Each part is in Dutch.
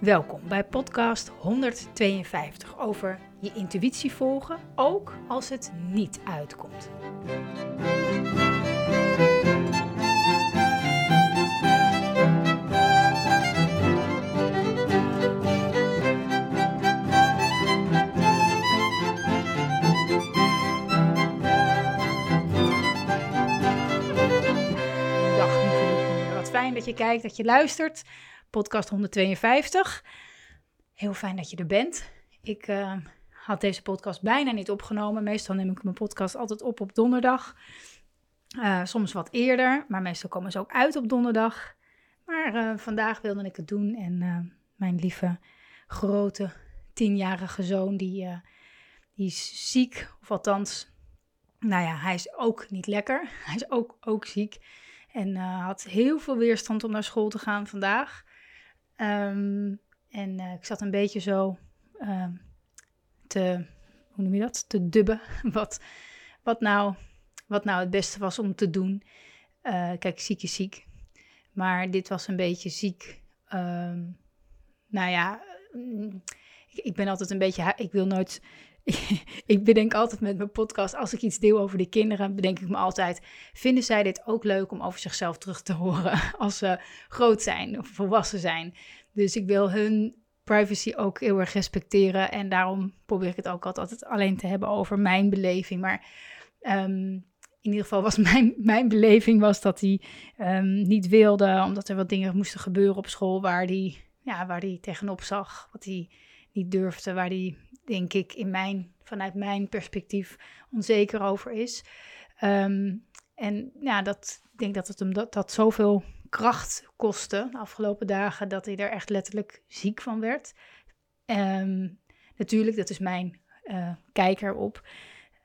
Welkom bij podcast 152 over je intuïtie volgen, ook als het niet uitkomt. Dag Wat fijn dat je kijkt, dat je luistert podcast 152. Heel fijn dat je er bent. Ik uh, had deze podcast bijna niet opgenomen. Meestal neem ik mijn podcast altijd op op donderdag. Uh, soms wat eerder, maar meestal komen ze ook uit op donderdag. Maar uh, vandaag wilde ik het doen en mijn lieve grote tienjarige zoon, die, die is ziek, of althans, nou ja, hij is ook niet lekker. Hij is ook, ook ziek en had heel veel weerstand om naar school te gaan vandaag. Um, en uh, ik zat een beetje zo uh, te, hoe noem je dat, te dubben. Wat, wat, nou, wat nou het beste was om te doen. Uh, kijk, ziek is ziek. Maar dit was een beetje ziek. Um, nou ja, ik, ik, ben altijd een beetje, ik wil nooit ik bedenk altijd met mijn podcast, als ik iets deel over de kinderen, bedenk ik me altijd, vinden zij dit ook leuk om over zichzelf terug te horen als ze groot zijn of volwassen zijn? Dus ik wil hun privacy ook heel erg respecteren en daarom probeer ik het ook altijd alleen te hebben over mijn beleving. Maar um, in ieder geval was mijn, mijn beleving was dat hij um, niet wilde, omdat er wat dingen moesten gebeuren op school waar hij ja, waar die tegenop zag, wat hij niet durfde, waar hij denk ik, in mijn, vanuit mijn perspectief onzeker over is. Um, en ja, dat, ik denk dat het hem dat, dat zoveel kracht kostte de afgelopen dagen, dat hij er echt letterlijk ziek van werd. Um, natuurlijk, dat is mijn uh, kijker op.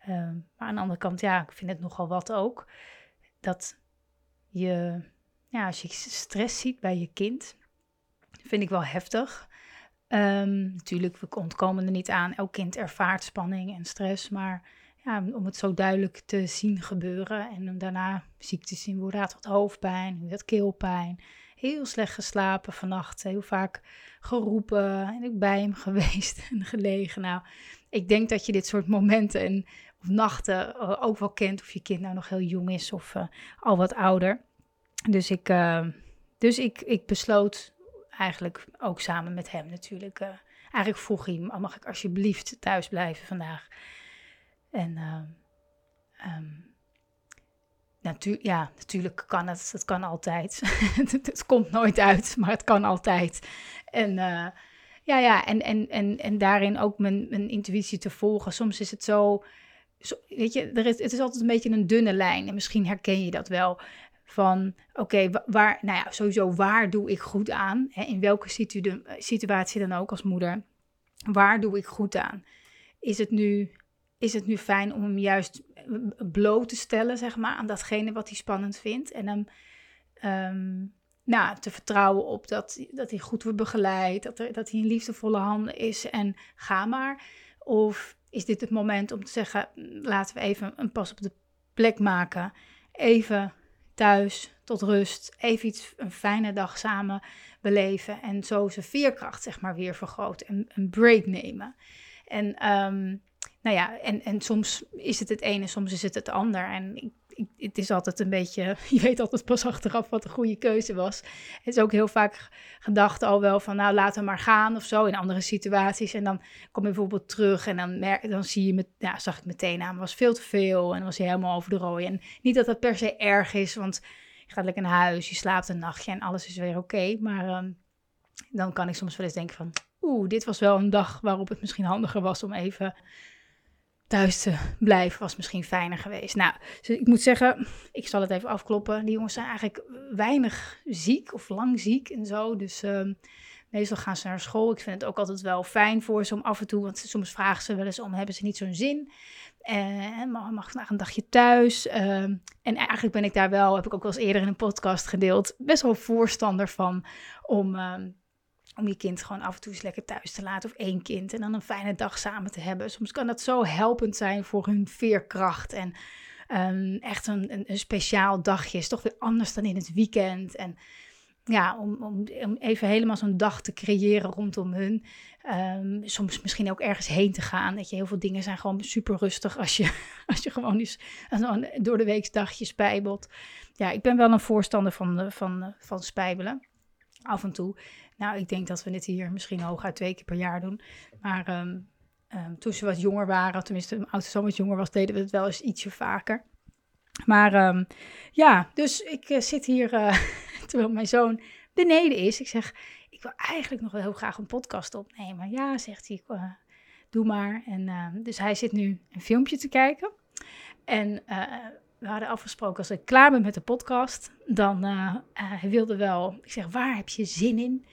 Um, maar aan de andere kant, ja, ik vind het nogal wat ook. Dat je, ja, als je stress ziet bij je kind, vind ik wel heftig. Um, natuurlijk, we ontkomen er niet aan. Elk kind ervaart spanning en stress. Maar ja, om het zo duidelijk te zien gebeuren. En om daarna ziek te zien, hoe had wat hoofdpijn, hoe had keelpijn. Heel slecht geslapen vannacht. Heel vaak geroepen. En ik bij hem geweest en gelegen. Nou, ik denk dat je dit soort momenten en, of nachten uh, ook wel kent. Of je kind nou nog heel jong is of uh, al wat ouder. Dus ik, uh, dus ik, ik besloot eigenlijk ook samen met hem natuurlijk. Uh, eigenlijk vroeg hij, mag ik alsjeblieft thuis blijven vandaag? En uh, ja, natuurlijk kan het, het kan altijd. het, komt nooit uit, maar het kan altijd. En uh, ja, ja, en, en, en, en daarin ook mijn, mijn intuïtie te volgen. Soms is het zo, zo weet je, er is, het is altijd een beetje een dunne lijn. En misschien herken je dat wel. Van oké, waar, nou ja, sowieso waar doe ik goed aan? Hè, in welke situ situatie dan ook als moeder. Waar doe ik goed aan? Is het nu, is het nu fijn om hem juist bloot te stellen, zeg maar, aan datgene wat hij spannend vindt? En hem um, nou, te vertrouwen op dat, dat hij goed wordt begeleid, dat, er, dat hij in liefdevolle handen is en ga maar. Of is dit het moment om te zeggen, laten we even een pas op de plek maken. Even thuis tot rust, even iets, een fijne dag samen beleven en zo zijn veerkracht zeg maar weer vergroten en een break nemen. En um, nou ja, en, en soms is het het ene, soms is het het ander. En ik het is altijd een beetje, je weet altijd pas achteraf wat de goede keuze was. Het is ook heel vaak gedacht al wel van, nou laten we maar gaan of zo in andere situaties. En dan kom je bijvoorbeeld terug en dan, merk, dan zie je, met, ja, zag ik meteen aan, was veel te veel en was hij helemaal over de rooi. En niet dat dat per se erg is, want je gaat lekker naar huis, je slaapt een nachtje en alles is weer oké. Maar um, dan kan ik soms wel eens denken van, oeh, dit was wel een dag waarop het misschien handiger was om even thuis te blijven was misschien fijner geweest. Nou, dus ik moet zeggen, ik zal het even afkloppen. Die jongens zijn eigenlijk weinig ziek of lang ziek en zo. Dus uh, Meestal gaan ze naar school. Ik vind het ook altijd wel fijn voor ze om af en toe, want soms vragen ze wel eens om, hebben ze niet zo'n zin? En mag, mag vandaag een dagje thuis? Ehm, en eigenlijk ben ik daar wel, heb ik ook wel eens eerder in een podcast gedeeld, best wel voorstander van om, ehm, om je kind gewoon af en toe eens lekker thuis te laten. Of één kind en dan een fijne dag samen te hebben. Soms kan dat zo helpend zijn voor hun veerkracht. En um, echt een, een, speciaal dagje is toch weer anders dan in het weekend. En ja, om, om, om even helemaal zo'n dag te creëren rondom hun. Um, soms misschien ook ergens heen te gaan. Dat je heel veel dingen zijn gewoon super rustig als je, als je gewoon eens door de week dagjes spijbelt. Ja, ik ben wel een voorstander van, van, van spijbelen. Af en toe. Nou, ik denk dat we dit hier misschien hooguit twee keer per jaar doen. Maar um, um, toen ze wat jonger waren, tenminste mijn oudste zoon wat jonger was, deden we het wel eens ietsje vaker. Maar ja, dus ik uh, zit hier uh, terwijl mijn zoon beneden is. Ik zeg, ik wil eigenlijk nog wel heel graag een podcast opnemen. Ja, zegt hij, uh, doe maar. En dus hij zit nu een filmpje te kijken. En we hadden afgesproken als ik klaar ben met de podcast, dan hij wilde wel. Ik zeg, waar heb je zin in?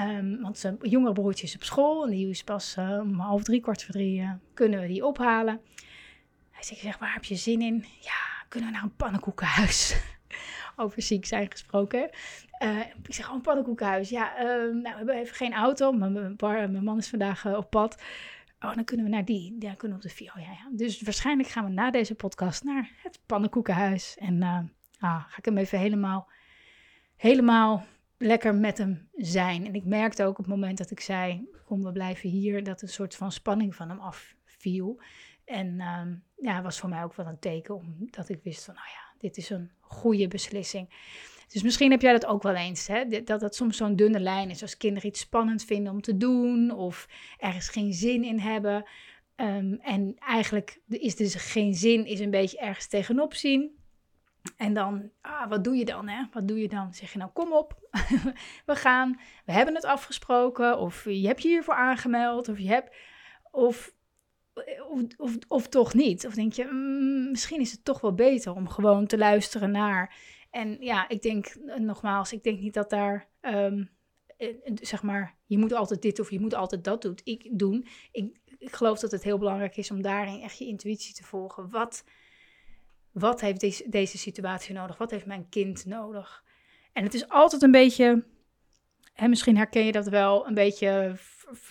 Um, want zijn jongere broertje is op school en die is pas uh, om half drie, kwart voor drie, uh, kunnen we die ophalen. Hij zegt, waar heb je zin in? Ja, kunnen we naar een pannenkoekenhuis? Over ziek zijn gesproken. Uh, ik zeg, oh, een pannenkoekenhuis. Ja, ehm, nou, we hebben even geen auto, mijn, man is vandaag op pad. Oh, dan kunnen we naar die. Ja, kunnen we op de vier. Ja, ja. Dus waarschijnlijk gaan we na deze podcast naar het pannenkoekenhuis. En ah, ga ik hem even helemaal, helemaal lekker met hem zijn. En ik merkte ook op het moment dat ik zei: Kom, we blijven hier, dat een soort van spanning van hem afviel. En uh, ja, was voor mij ook wel een teken, omdat ik wist van: Nou ja, dit is een goede beslissing. Dus misschien heb jij dat ook wel eens, hè? dat het soms zo'n dunne lijn is als kinderen iets spannend vinden om te doen of ergens geen zin in hebben. Um, en eigenlijk is dus geen zin, is een beetje ergens tegenop zien. En dan, ah, wat doe je dan? Hè? Wat doe je dan? Zeg je nou, kom op, we gaan, we hebben het afgesproken, of je hebt je hiervoor aangemeld, of je hebt, of, of, of, toch niet. Of denk je, mm, misschien is het toch wel beter om gewoon te luisteren naar. En ja, ik denk, nogmaals, ik denk niet dat daar, um, zeg maar, je moet altijd dit of je moet altijd dat doen. Ik, doen. Ik, ik geloof dat het heel belangrijk is om daarin echt je intuïtie te volgen. Wat wat heeft deze, situatie nodig? Wat heeft mijn kind nodig? En het is altijd een beetje, hè, misschien herken je dat wel, een beetje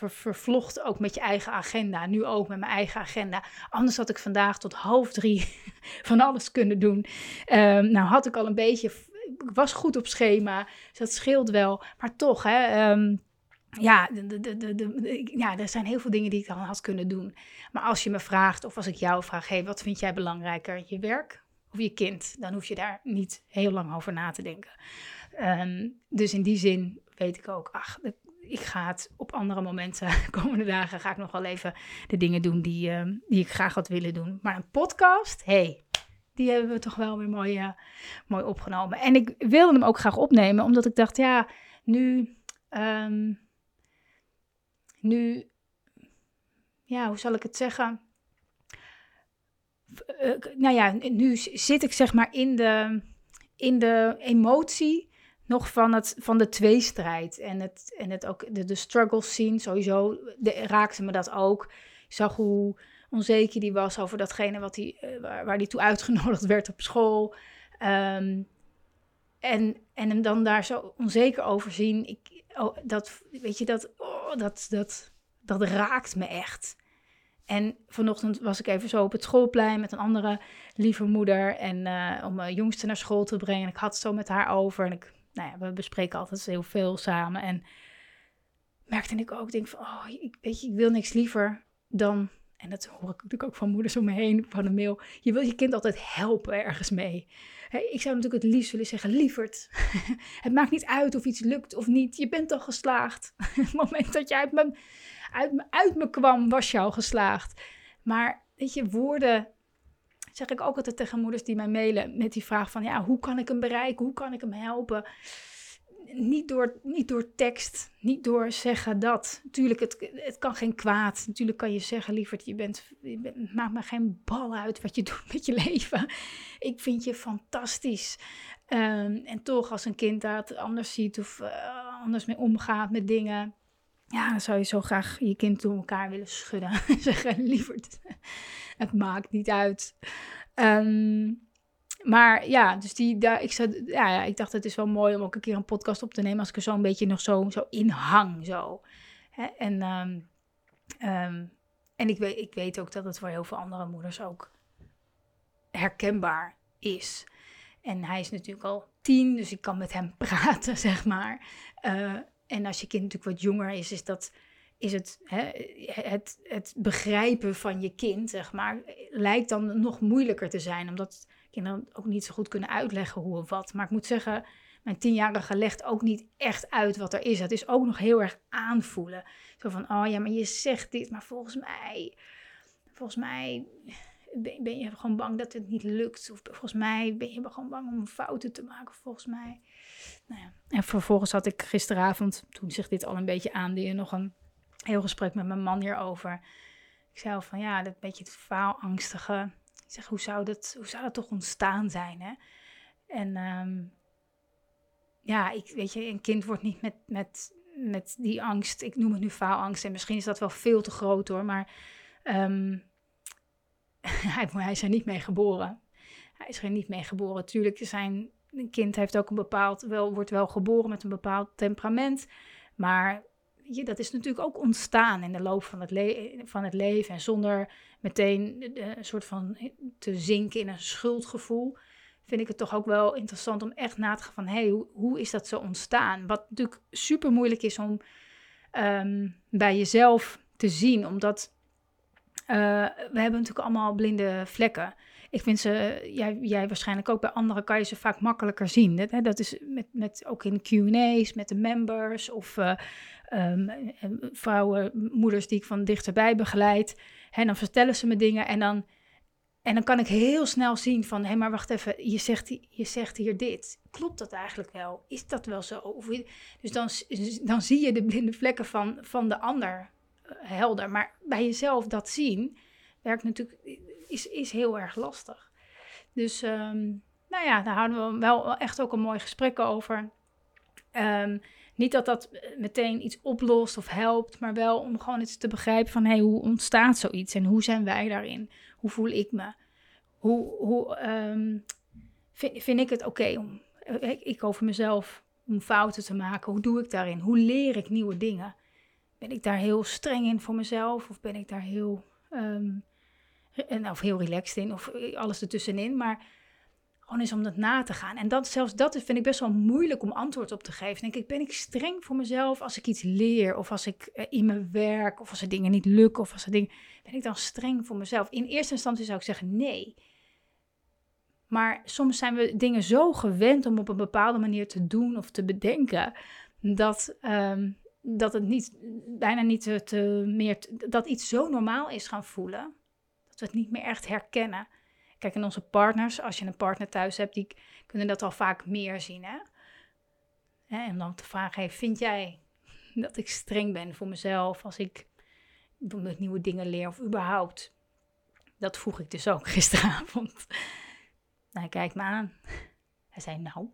vervlocht ook met je eigen agenda. Nu ook met mijn eigen agenda. Anders had ik vandaag tot half drie van alles kunnen doen. Um, nou had ik al een beetje, ik was goed op schema, dus dat scheelt wel. Maar toch, hè, um, ja, de, de, de, ja, er zijn heel veel dingen die ik dan had kunnen doen. Maar als je me vraagt, of als ik jou vraag, hey, wat vind jij belangrijker, je werk of je kind? Dan hoef je daar niet heel lang over na te denken. Um, dus in die zin weet ik ook, ach, ik ga het op andere momenten, komende dagen, ga ik nog wel even de dingen doen die, uh, die ik graag had willen doen. Maar een podcast, hey, die hebben we toch wel weer mooi, uh, mooi opgenomen. En ik wilde hem ook graag opnemen, omdat ik dacht, ja, nu... Um, nu, ja, hoe zal ik het zeggen? Uh, nou ja, nu zit ik zeg maar in de, in de emotie nog van, het, van de tweestrijd. En het, en het ook, de, de struggle scene sowieso de, raakte me dat ook. Ik zag hoe onzeker die was over datgene wat die, uh, waar, die toe uitgenodigd werd op school. Um, en, en hem dan daar zo onzeker over zien. Ik, oh, dat, weet je, dat, oh, dat, dat, dat raakt me echt. En vanochtend was ik even zo op het schoolplein met een andere lieve moeder. En uh, om mijn jongste naar school te brengen. En ik had het zo met haar over. En ik, nou ja, we bespreken altijd heel veel samen. En merkte ik ook, denk van, oh, ik, weet je, ik wil niks liever dan en dat hoor ik natuurlijk ook van moeders om me heen, van een mail. Je wil je kind altijd helpen ergens mee. ik zou natuurlijk het liefst willen zeggen, lieverd, het maakt niet uit of iets lukt of niet. Je bent al geslaagd. het moment dat je uit me, uit, uit kwam, was je al geslaagd. Maar weet je, woorden, zeg ik ook altijd tegen moeders die mij mailen met die vraag van, ja, hoe kan ik hem bereiken? Hoe kan ik hem helpen? Niet door, niet door tekst, niet door zeggen dat. Natuurlijk, het, het kan geen kwaad. Natuurlijk kan je zeggen, lieverd, je bent, je maakt me geen bal uit wat je doet met je leven. Ik vind je fantastisch. Um, en toch, als een kind dat anders ziet of uh, anders mee omgaat met dingen. Ja, dan zou je zo graag je kind door elkaar willen schudden. Zeggen, liever, het maakt niet uit. Ehm, maar ja, dus die, daar, ik, zat, ja, ja, ik dacht het is wel mooi om ook een keer een podcast op te nemen als ik er zo een beetje nog zo, zo in hang. Zo. En, ehm, ehm, en ik, weet, ik weet ook dat het voor heel veel andere moeders ook herkenbaar is. En hij is natuurlijk al tien, dus ik kan met hem praten, zeg maar. Uh, en als je kind natuurlijk wat jonger is, is dat is het, hè, het, het begrijpen van je kind, zeg maar, lijkt dan nog moeilijker te zijn. Omdat kinderen ook niet zo goed kunnen uitleggen hoe of wat. Maar ik moet zeggen, mijn tienjarige legt ook niet echt uit wat er is. Het is ook nog heel erg aanvoelen. Zo van, oh ja, maar je zegt dit, maar volgens mij, volgens mij ben, je gewoon bang dat het niet lukt. Of volgens mij ben je gewoon bang om fouten te maken, volgens mij. Nou ja. En vervolgens had ik gisteravond, toen zich dit al een beetje aandeed, nog een heel gesprek met mijn man hierover. Ik zei al van ja, dat beetje het faalangstige. Ik zeg, hoe zou dat, hoe zou dat toch ontstaan zijn? Hè? En ehm, ja, ik, weet je, een kind wordt niet met, met, met die angst, ik noem het nu faalangst, en misschien is dat wel veel te groot hoor, maar um, hij, hij is er niet mee geboren. Hij is er niet mee geboren. Tuurlijk, zijn een kind heeft ook een bepaald, wel, wordt wel geboren met een bepaald temperament, maar je, dat is natuurlijk ook ontstaan in de loop van het, van het leven. En zonder meteen een soort van te zinken in een schuldgevoel, vind ik het toch ook wel interessant om echt na te gaan van, hé, hey, hoe, hoe is dat zo ontstaan? Wat natuurlijk super moeilijk is om um, bij jezelf te zien, omdat uh, we hebben natuurlijk allemaal blinde vlekken. Ik vind ze, jij, jij waarschijnlijk ook bij anderen, kan je ze vaak makkelijker zien. Dat, hè, dat is met, met, ook in QA's, met de members of uh, um, vrouwen, moeders die ik van dichterbij begeleid. En dan vertellen ze me dingen en dan, en dan kan ik heel snel zien van, hé, hey, maar wacht even, je zegt, je zegt hier dit. Klopt dat eigenlijk wel? Is dat wel zo? Dus dan, dan zie je de blinde vlekken van, van de ander eh, helder. Maar bij jezelf dat zien, werkt natuurlijk, is, is heel erg lastig. Dus um, nou ja, daar hadden we wel echt ook een mooi gesprek over. Um, niet dat dat meteen iets oplost of helpt, maar wel om gewoon eens te begrijpen van hey, hoe ontstaat zoiets en hoe zijn wij daarin? Hoe voel ik me? Hoe, hoe um, vind, vind ik het oké om, ik, ik over mezelf, om fouten te maken? Hoe doe ik daarin? Hoe leer ik nieuwe dingen? Ben ik daar heel streng in voor mezelf of ben ik daar heel, of heel relaxed in of alles ertussenin? Maar gewoon eens om dat na te gaan. En dat, zelfs dat vind ik best wel moeilijk om antwoord op te geven. Denk ik, ben ik streng voor mezelf als ik iets leer? Of als ik uh, in mijn werk, of als er dingen niet lukken, of als er dingen... Ben ik dan streng voor mezelf? In eerste instantie zou ik zeggen nee. Maar soms zijn we dingen zo gewend om op een bepaalde manier te doen of te bedenken... dat, um, dat het niet, bijna niet te, te meer... dat iets zo normaal is gaan voelen... dat niet meer echt herkennen... Kijk, en onze partners, als je een partner thuis hebt, die kunnen dat al vaak meer zien. Hè? En dan te vragen, vind jij dat ik streng ben voor mezelf als ik nieuwe dingen leer of überhaupt? Dat vroeg ik dus ook gisteravond. Nou, hij kijkt me aan. Hij zei, nou,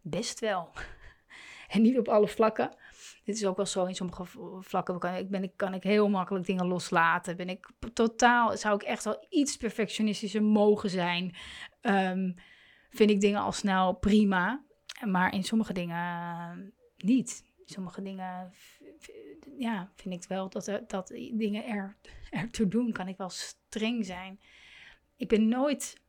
best wel. En niet op alle vlakken. Dit is ook wel zo in sommige vlakken. Kan ik, ben, kan ik heel makkelijk dingen loslaten. Ben ik totaal, zou ik echt wel iets perfectionistischer mogen zijn. Um, vind ik dingen al snel prima. Maar in sommige dingen niet. In sommige dingen ja, vind ik wel dat, dat dingen er, er toe doen. Kan ik wel streng zijn. Ik ben nooit,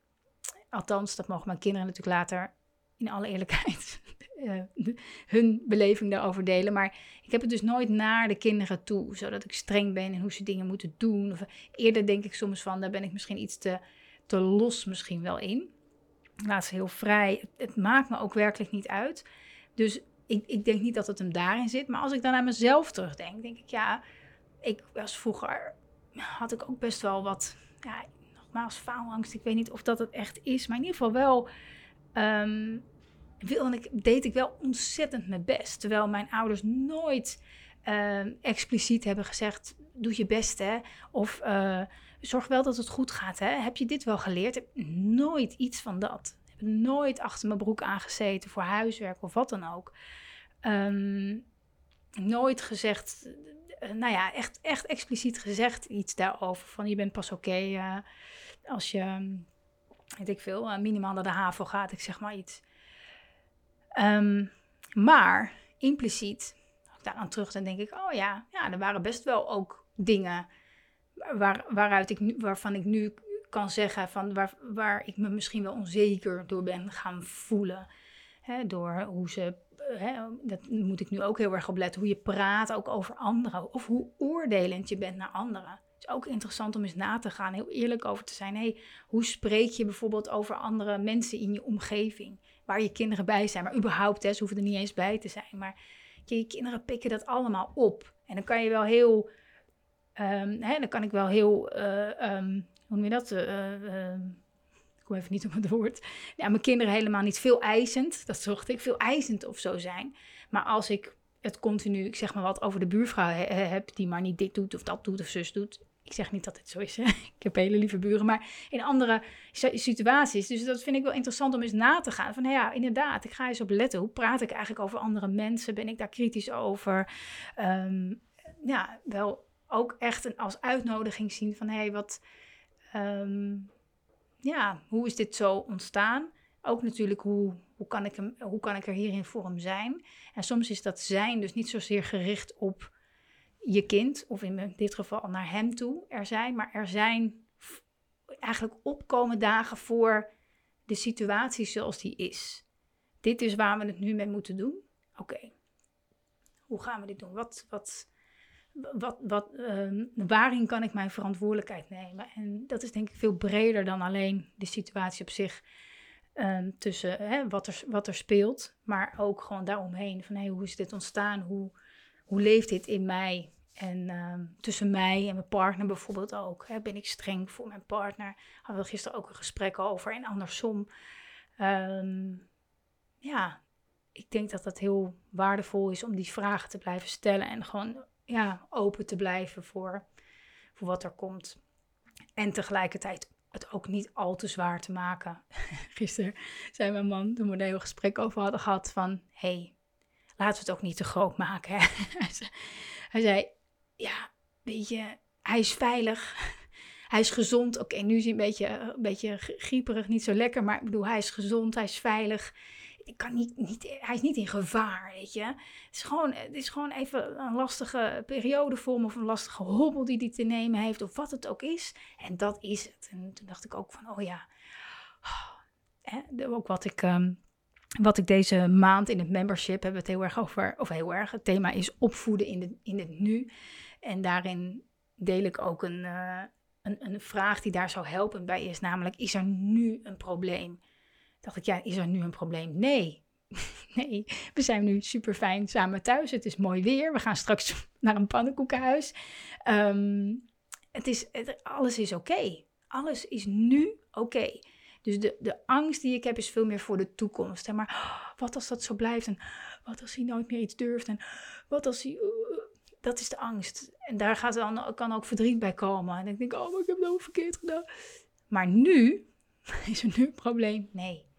althans, dat mogen mijn kinderen natuurlijk later in alle eerlijkheid uh, hun beleving daarover delen. Maar ik heb het dus nooit naar de kinderen toe, zodat ik streng ben in hoe ze dingen moeten doen. Of eerder denk ik soms van, daar ben ik misschien iets te, te los misschien wel in. Laat ze heel vrij. Het, maakt me ook werkelijk niet uit. Dus ik, ik denk niet dat het hem daarin zit. Maar als ik dan naar mezelf terugdenk, denk ik, ja, ik was vroeger, had ik ook best wel wat, ja, nogmaals, faalangst. Ik weet niet of dat het echt is, maar in ieder geval wel... Um, wilde ik, deed ik wel ontzettend mijn best. Terwijl mijn ouders nooit uh, expliciet hebben gezegd: doe je best hè. Of uh, zorg wel dat het goed gaat hè. Heb je dit wel geleerd? heb nooit iets van dat. Heb nooit achter mijn broek aangezeten voor huiswerk of wat dan ook. ehm, nooit gezegd, eh, nou ja, echt, echt expliciet gezegd iets daarover. Van je bent pas oké eh, als je, weet ik veel, minimaal naar de HAVO gaat. Ik zeg maar iets. Ehm, maar impliciet, als ik daaraan terug dan denk ik, oh ja, ja, er waren best wel ook dingen waar, waaruit ik waarvan ik nu kan zeggen van waar, waar ik me misschien wel onzeker door ben gaan voelen. Door hoe ze, dat moet ik nu ook heel erg op letten, hoe je praat ook over anderen. Of hoe oordelend je bent naar anderen. Het is ook interessant om eens na te gaan, heel eerlijk over te zijn. Hey, hoe spreek je bijvoorbeeld over andere mensen in je omgeving? Waar je kinderen bij zijn, maar überhaupt, hè, ze hoeven er niet eens bij te zijn. Maar je, kinderen pikken dat allemaal op. En dan kan je wel heel, um, hè, dan kan ik wel heel... Uh, um, hoe noem je dat? Uh, ik kom even niet op het woord. Ja, mijn kinderen helemaal niet veel eisend. Dat zocht ik, veel eisend of zo zijn. Maar als ik het continu, ik zeg maar wat, over de buurvrouw heb, die maar niet dit doet of dat doet of zus doet. Ik zeg niet dat het zo is. Hè? Ik heb hele lieve buren, maar in andere situaties. Dus dat vind ik wel interessant om eens na te gaan. Van nou ja, inderdaad, ik ga eens op letten. Hoe praat ik eigenlijk over andere mensen? Ben ik daar kritisch over? Um, ja, wel ook echt een, als uitnodiging zien van hé, hey, wat um, ja, hoe is dit zo ontstaan? Ook natuurlijk, hoe, hoe, kan ik hem, hoe kan ik er hierin voor hem zijn? En soms is dat zijn dus niet zozeer gericht op je kind, of in dit geval naar hem toe er zijn, maar er zijn eigenlijk opkomen dagen voor de situatie zoals die is. Dit is waar we het nu mee moeten doen. Oké, hoe gaan we dit doen? Wat, wat, wat, wat, uh, waarin kan ik mijn verantwoordelijkheid nemen? En dat is denk ik veel breder dan alleen de situatie op zich uh, tussen hè, wat, er, wat er speelt, maar ook gewoon daaromheen. Van hey, hoe is dit ontstaan? Hoe, hoe leeft dit in mij? En ehm, tussen mij en mijn partner bijvoorbeeld ook. Hè, ben ik streng voor mijn partner? Hadden we gisteren ook een gesprek over. En andersom. Um, ja, ik denk dat dat heel waardevol is om die vragen te blijven stellen. En gewoon ja, open te blijven voor, voor wat er komt. En tegelijkertijd het ook niet al te zwaar te maken. Gisteren zei mijn man, toen we een heel gesprek over hadden gehad, van... hey, laten we het ook niet te groot maken. Hij zei, ja, weet je, hij is veilig. Hij is gezond. Oké, nu is hij een beetje, een beetje grieperig, niet zo lekker. Maar ik bedoel, hij is gezond, hij is veilig ik kan niet, niet, hij is niet in gevaar, weet je. Het is, gewoon, het is gewoon even een lastige periode voor hem of een lastige hobbel die hij te nemen heeft of wat het ook is. En dat is het. En toen dacht ik ook van, oh ja, hè, ook wat ik, um, wat ik deze maand in het membership we het heel erg over, of heel erg, het thema is opvoeden in, de, in het nu. En daarin deel ik ook een, uh, een, een vraag die daar zou helpen bij is, namelijk, is er nu een probleem? dacht ik, ja, is er nu een probleem? Nee. nee, we zijn nu super fijn samen thuis. Het is mooi weer. We gaan straks naar een pannenkoekenhuis. Um, het is, alles is oké. Alles is nu oké. Dus de, de angst die ik heb is veel meer voor de toekomst. Hè? Maar oh, wat als dat zo blijft? En wat als hij nooit meer iets durft? En wat als hij... Dat is de angst. En daar gaat dan, kan ook verdriet bij komen. En dan denk ik, oh, maar ik heb ook verkeerd gedaan. Maar nu is er nu een probleem? Nee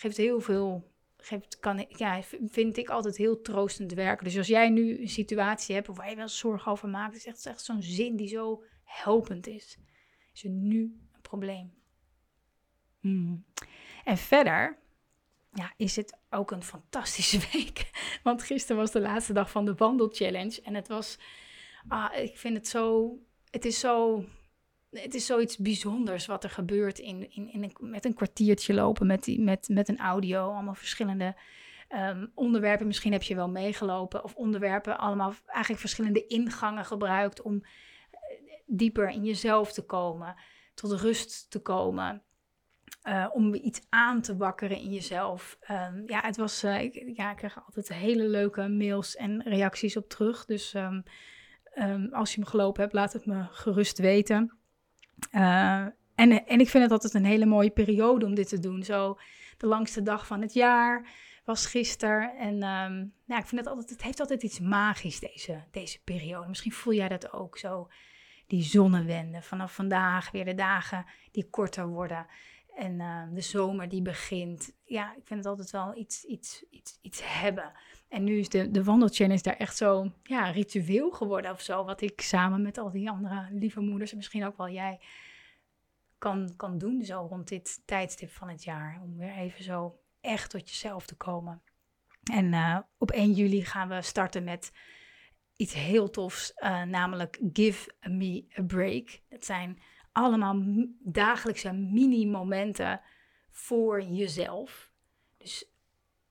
geeft heel veel. Geeft, kan, ik, ja, vind ik altijd heel troostend werken. Dus als jij nu een situatie hebt waar je wel zorgen over maakt, is echt, echt zo'n zin die zo helpend is. Is er nu een probleem? Hmm. En verder ja, is het ook een fantastische week. Want gisteren was de laatste dag van de wandelchallenge. En het was, ah, ik vind het zo, het is zo het is zoiets bijzonders wat er gebeurt in, in, in een, met een kwartiertje lopen, met, met, met een audio, allemaal verschillende ehm, onderwerpen. Misschien heb je wel meegelopen of onderwerpen, allemaal eigenlijk verschillende ingangen gebruikt om eh, dieper in jezelf te komen, tot rust te komen. Uh, om iets aan te wakkeren in jezelf. Um, ja, het was, uh, ik, ja, ik krijg altijd hele leuke mails en reacties op terug. Dus um, als je me gelopen hebt, laat het me gerust weten. Uh, en, en ik vind het altijd een hele mooie periode om dit te doen. Zo de langste dag van het jaar was gisteren. En nou, ik vind het altijd, het heeft altijd iets magisch, deze, deze periode. Misschien voel jij dat ook zo. Die zonnewende. Vanaf vandaag weer de dagen die korter worden. En eh, de zomer die begint. Ja, ik vind het altijd wel iets, iets, iets, iets hebben. En nu is de, de wandelchallenge daar echt zo ja, ritueel geworden of zo. Wat ik samen met al die andere lieve moeders en misschien ook wel jij kan, kan doen zo rond dit tijdstip van het jaar. Om weer even zo echt tot jezelf te komen. En uh, op 1 juli gaan we starten met iets heel tofs, uh, namelijk Give Me a Break. Dat zijn allemaal dagelijkse mini-momenten voor jezelf. Dus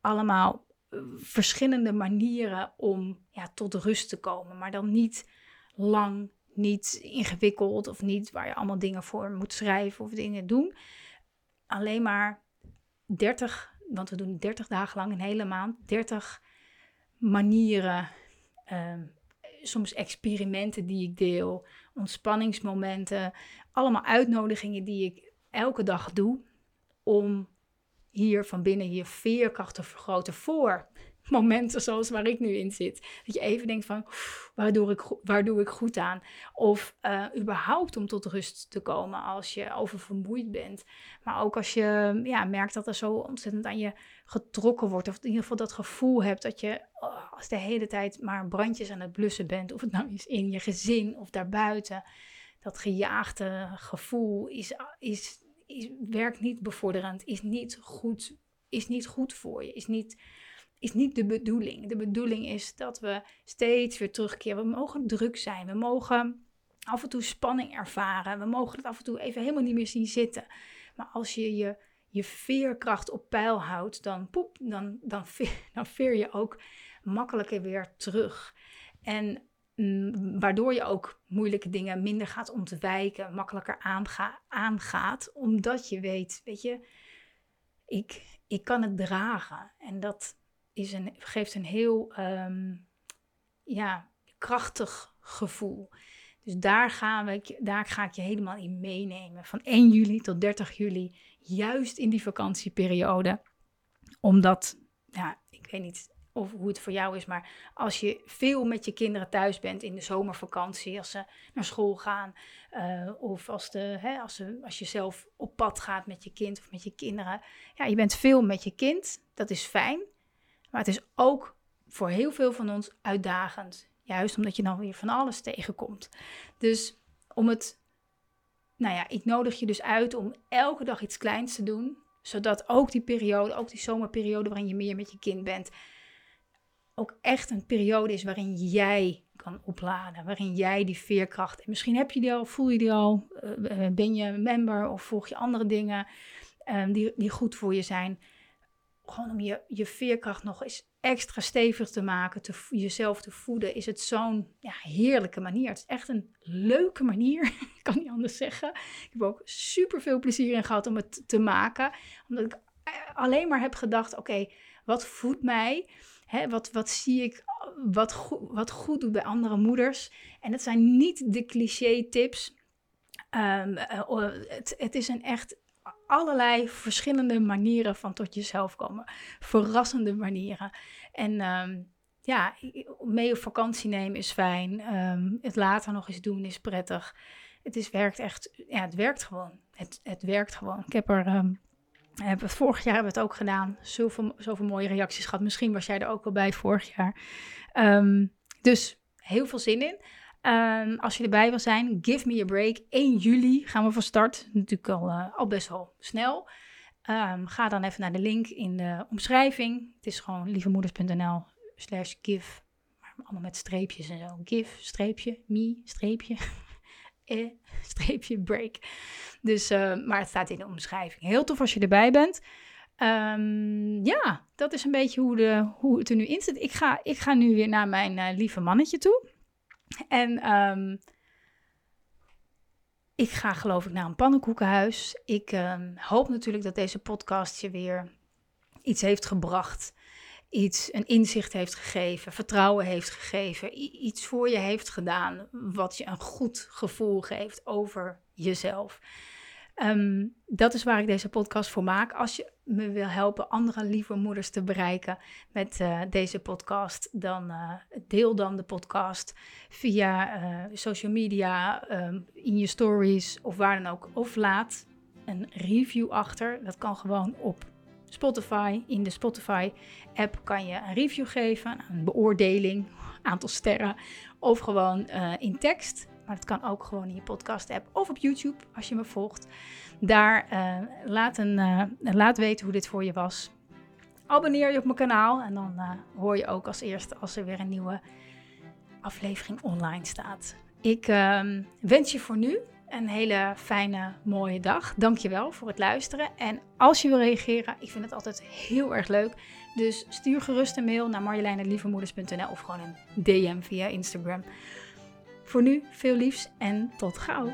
allemaal uh, verschillende manieren om ja, tot rust te komen, maar dan niet lang, niet ingewikkeld of niet waar je allemaal dingen voor moet schrijven of dingen doen. Alleen maar 30, want we doen 30 dagen lang een hele maand, 30 manieren, uh, soms experimenten die ik deel, ontspanningsmomenten, allemaal uitnodigingen die ik elke dag doe om hier van binnen je veerkracht te vergroten voor momenten zoals waar ik nu in zit. Dat je even denkt van, waar doe ik, waar doe ik goed aan? Of uh, überhaupt om tot rust te komen als je oververmoeid bent. Maar ook als je ja, merkt dat er zo ontzettend aan je getrokken wordt. Of in ieder geval dat gevoel hebt dat je oh, als de hele tijd maar brandjes aan het blussen bent. Of het nou is in je gezin of daarbuiten. Dat gejaagde gevoel is, is, is, werkt niet bevorderend, is niet goed, is niet goed voor je, is niet is niet de bedoeling. De bedoeling is dat we steeds weer terugkeren. We mogen druk zijn. We mogen af en toe spanning ervaren. We mogen het af en toe even helemaal niet meer zien zitten. Maar als je je, je veerkracht op peil houdt, dan, poep, dan, dan, dan veer je ook makkelijker weer terug. En mm, waardoor je ook moeilijke dingen minder gaat ontwijken, makkelijker aanga, aangaat, omdat je weet, weet je, ik, ik kan het dragen. En dat, is een, geeft een heel ehm, ja, krachtig gevoel. Dus daar, gaan we, daar ga ik je helemaal in meenemen. Van 1 juli tot 30 juli, juist in die vakantieperiode. Omdat, ja, ik weet niet of hoe het voor jou is, maar als je veel met je kinderen thuis bent in de zomervakantie, als ze naar school gaan, uh, of als, de, hè, als, ze, als je zelf op pad gaat met je kind of met je kinderen. Ja, je bent veel met je kind, dat is fijn. Maar het is ook voor heel veel van ons uitdagend. Juist omdat je dan weer van alles tegenkomt. Dus om het, nou ja, ik nodig je dus uit om elke dag iets kleins te doen. Zodat ook die periode, ook die zomerperiode waarin je meer met je kind bent, ook echt een periode is waarin jij kan opladen. Waarin jij die veerkracht. En misschien heb je die al, voel je die al. Uh, ben je member of volg je andere dingen um, die, die goed voor je zijn gewoon om je, je veerkracht nog eens extra stevig te maken, te, jezelf te voeden, is het zo'n ja, heerlijke manier. Het is echt een leuke manier, ik kan niet anders zeggen. Ik heb ook super veel plezier in gehad om het te maken, omdat ik eh, alleen maar heb gedacht, oké, wat voedt mij? Wat, wat zie ik wat, go wat goed doet bij andere moeders? En dat zijn niet de cliché tips. Um, uh, het, het is een echt allerlei verschillende manieren van tot jezelf komen. Verrassende manieren. En um, ja, mee op vakantie nemen is fijn. Um, het later nog eens doen is prettig. Het is, werkt echt, ja, het werkt gewoon. Het, het werkt gewoon. Ik heb er, heb, vorig jaar hebben we het ook gedaan. Zoveel, zoveel mooie reacties gehad. Misschien was jij er ook al bij vorig jaar. dus heel veel zin in. Um, als je erbij wil zijn, give me a break. 1 juli gaan we van start. Natuurlijk al, al best wel snel. Um, ga dan even naar de link in de omschrijving. Het is gewoon lievemoeders.nl slash give. Allemaal met streepjes en zo. Give, streepje, me, streepje, eh, streepje, break. Dus, uh, maar het staat in de omschrijving. Heel tof als je erbij bent. Um, ja, dat is een beetje hoe, de, hoe het er nu in zit. Ik ga, ik ga nu weer naar mijn uh, lieve mannetje toe. En um, ik ga geloof ik naar een pannenkoekenhuis. Ik um, hoop natuurlijk dat deze podcast je weer iets heeft gebracht. Iets, een inzicht heeft gegeven, vertrouwen heeft gegeven, iets voor je heeft gedaan wat je een goed gevoel geeft over jezelf. Um, dat is waar ik deze podcast voor maak. Als je me wil helpen andere lieve moeders te bereiken met uh, deze podcast, dan uh, deel dan de podcast via uh, social media, um, in je stories of waar dan ook. Of laat een review achter. Dat kan gewoon op Spotify. In de Spotify-app kan je een review geven, een beoordeling, aantal sterren, of gewoon in tekst. Maar het kan ook gewoon in je podcast-app of op YouTube als je me volgt. Daar uh, laat, een, uh, laat weten hoe dit voor je was. Abonneer je op mijn kanaal en dan hoor je ook als eerste als er weer een nieuwe aflevering online staat. Ik ehm, wens je voor nu een hele fijne, mooie dag. Dankjewel voor het luisteren. En als je wil reageren, ik vind het altijd heel erg leuk. Dus stuur gerust een mail naar marjoleine.lievemoeders.nl of gewoon een DM via Instagram. Voor nu veel liefs en tot gauw.